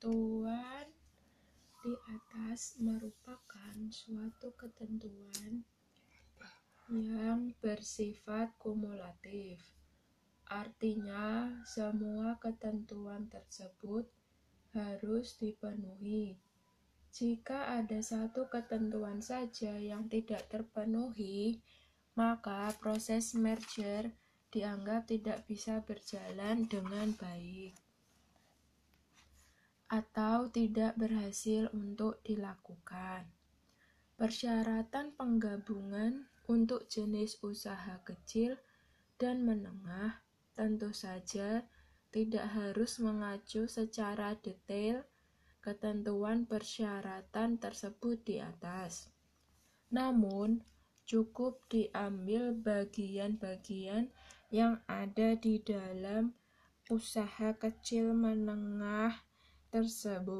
ketentuan di atas merupakan suatu ketentuan yang bersifat kumulatif. Artinya, semua ketentuan tersebut harus dipenuhi. Jika ada satu ketentuan saja yang tidak terpenuhi, maka proses merger dianggap tidak bisa berjalan dengan baik atau tidak berhasil untuk dilakukan. Persyaratan penggabungan untuk jenis usaha kecil dan menengah tentu saja tidak harus mengacu secara detail ketentuan persyaratan tersebut di atas. Namun, cukup diambil bagian-bagian yang ada di dalam usaha kecil menengah tersebut.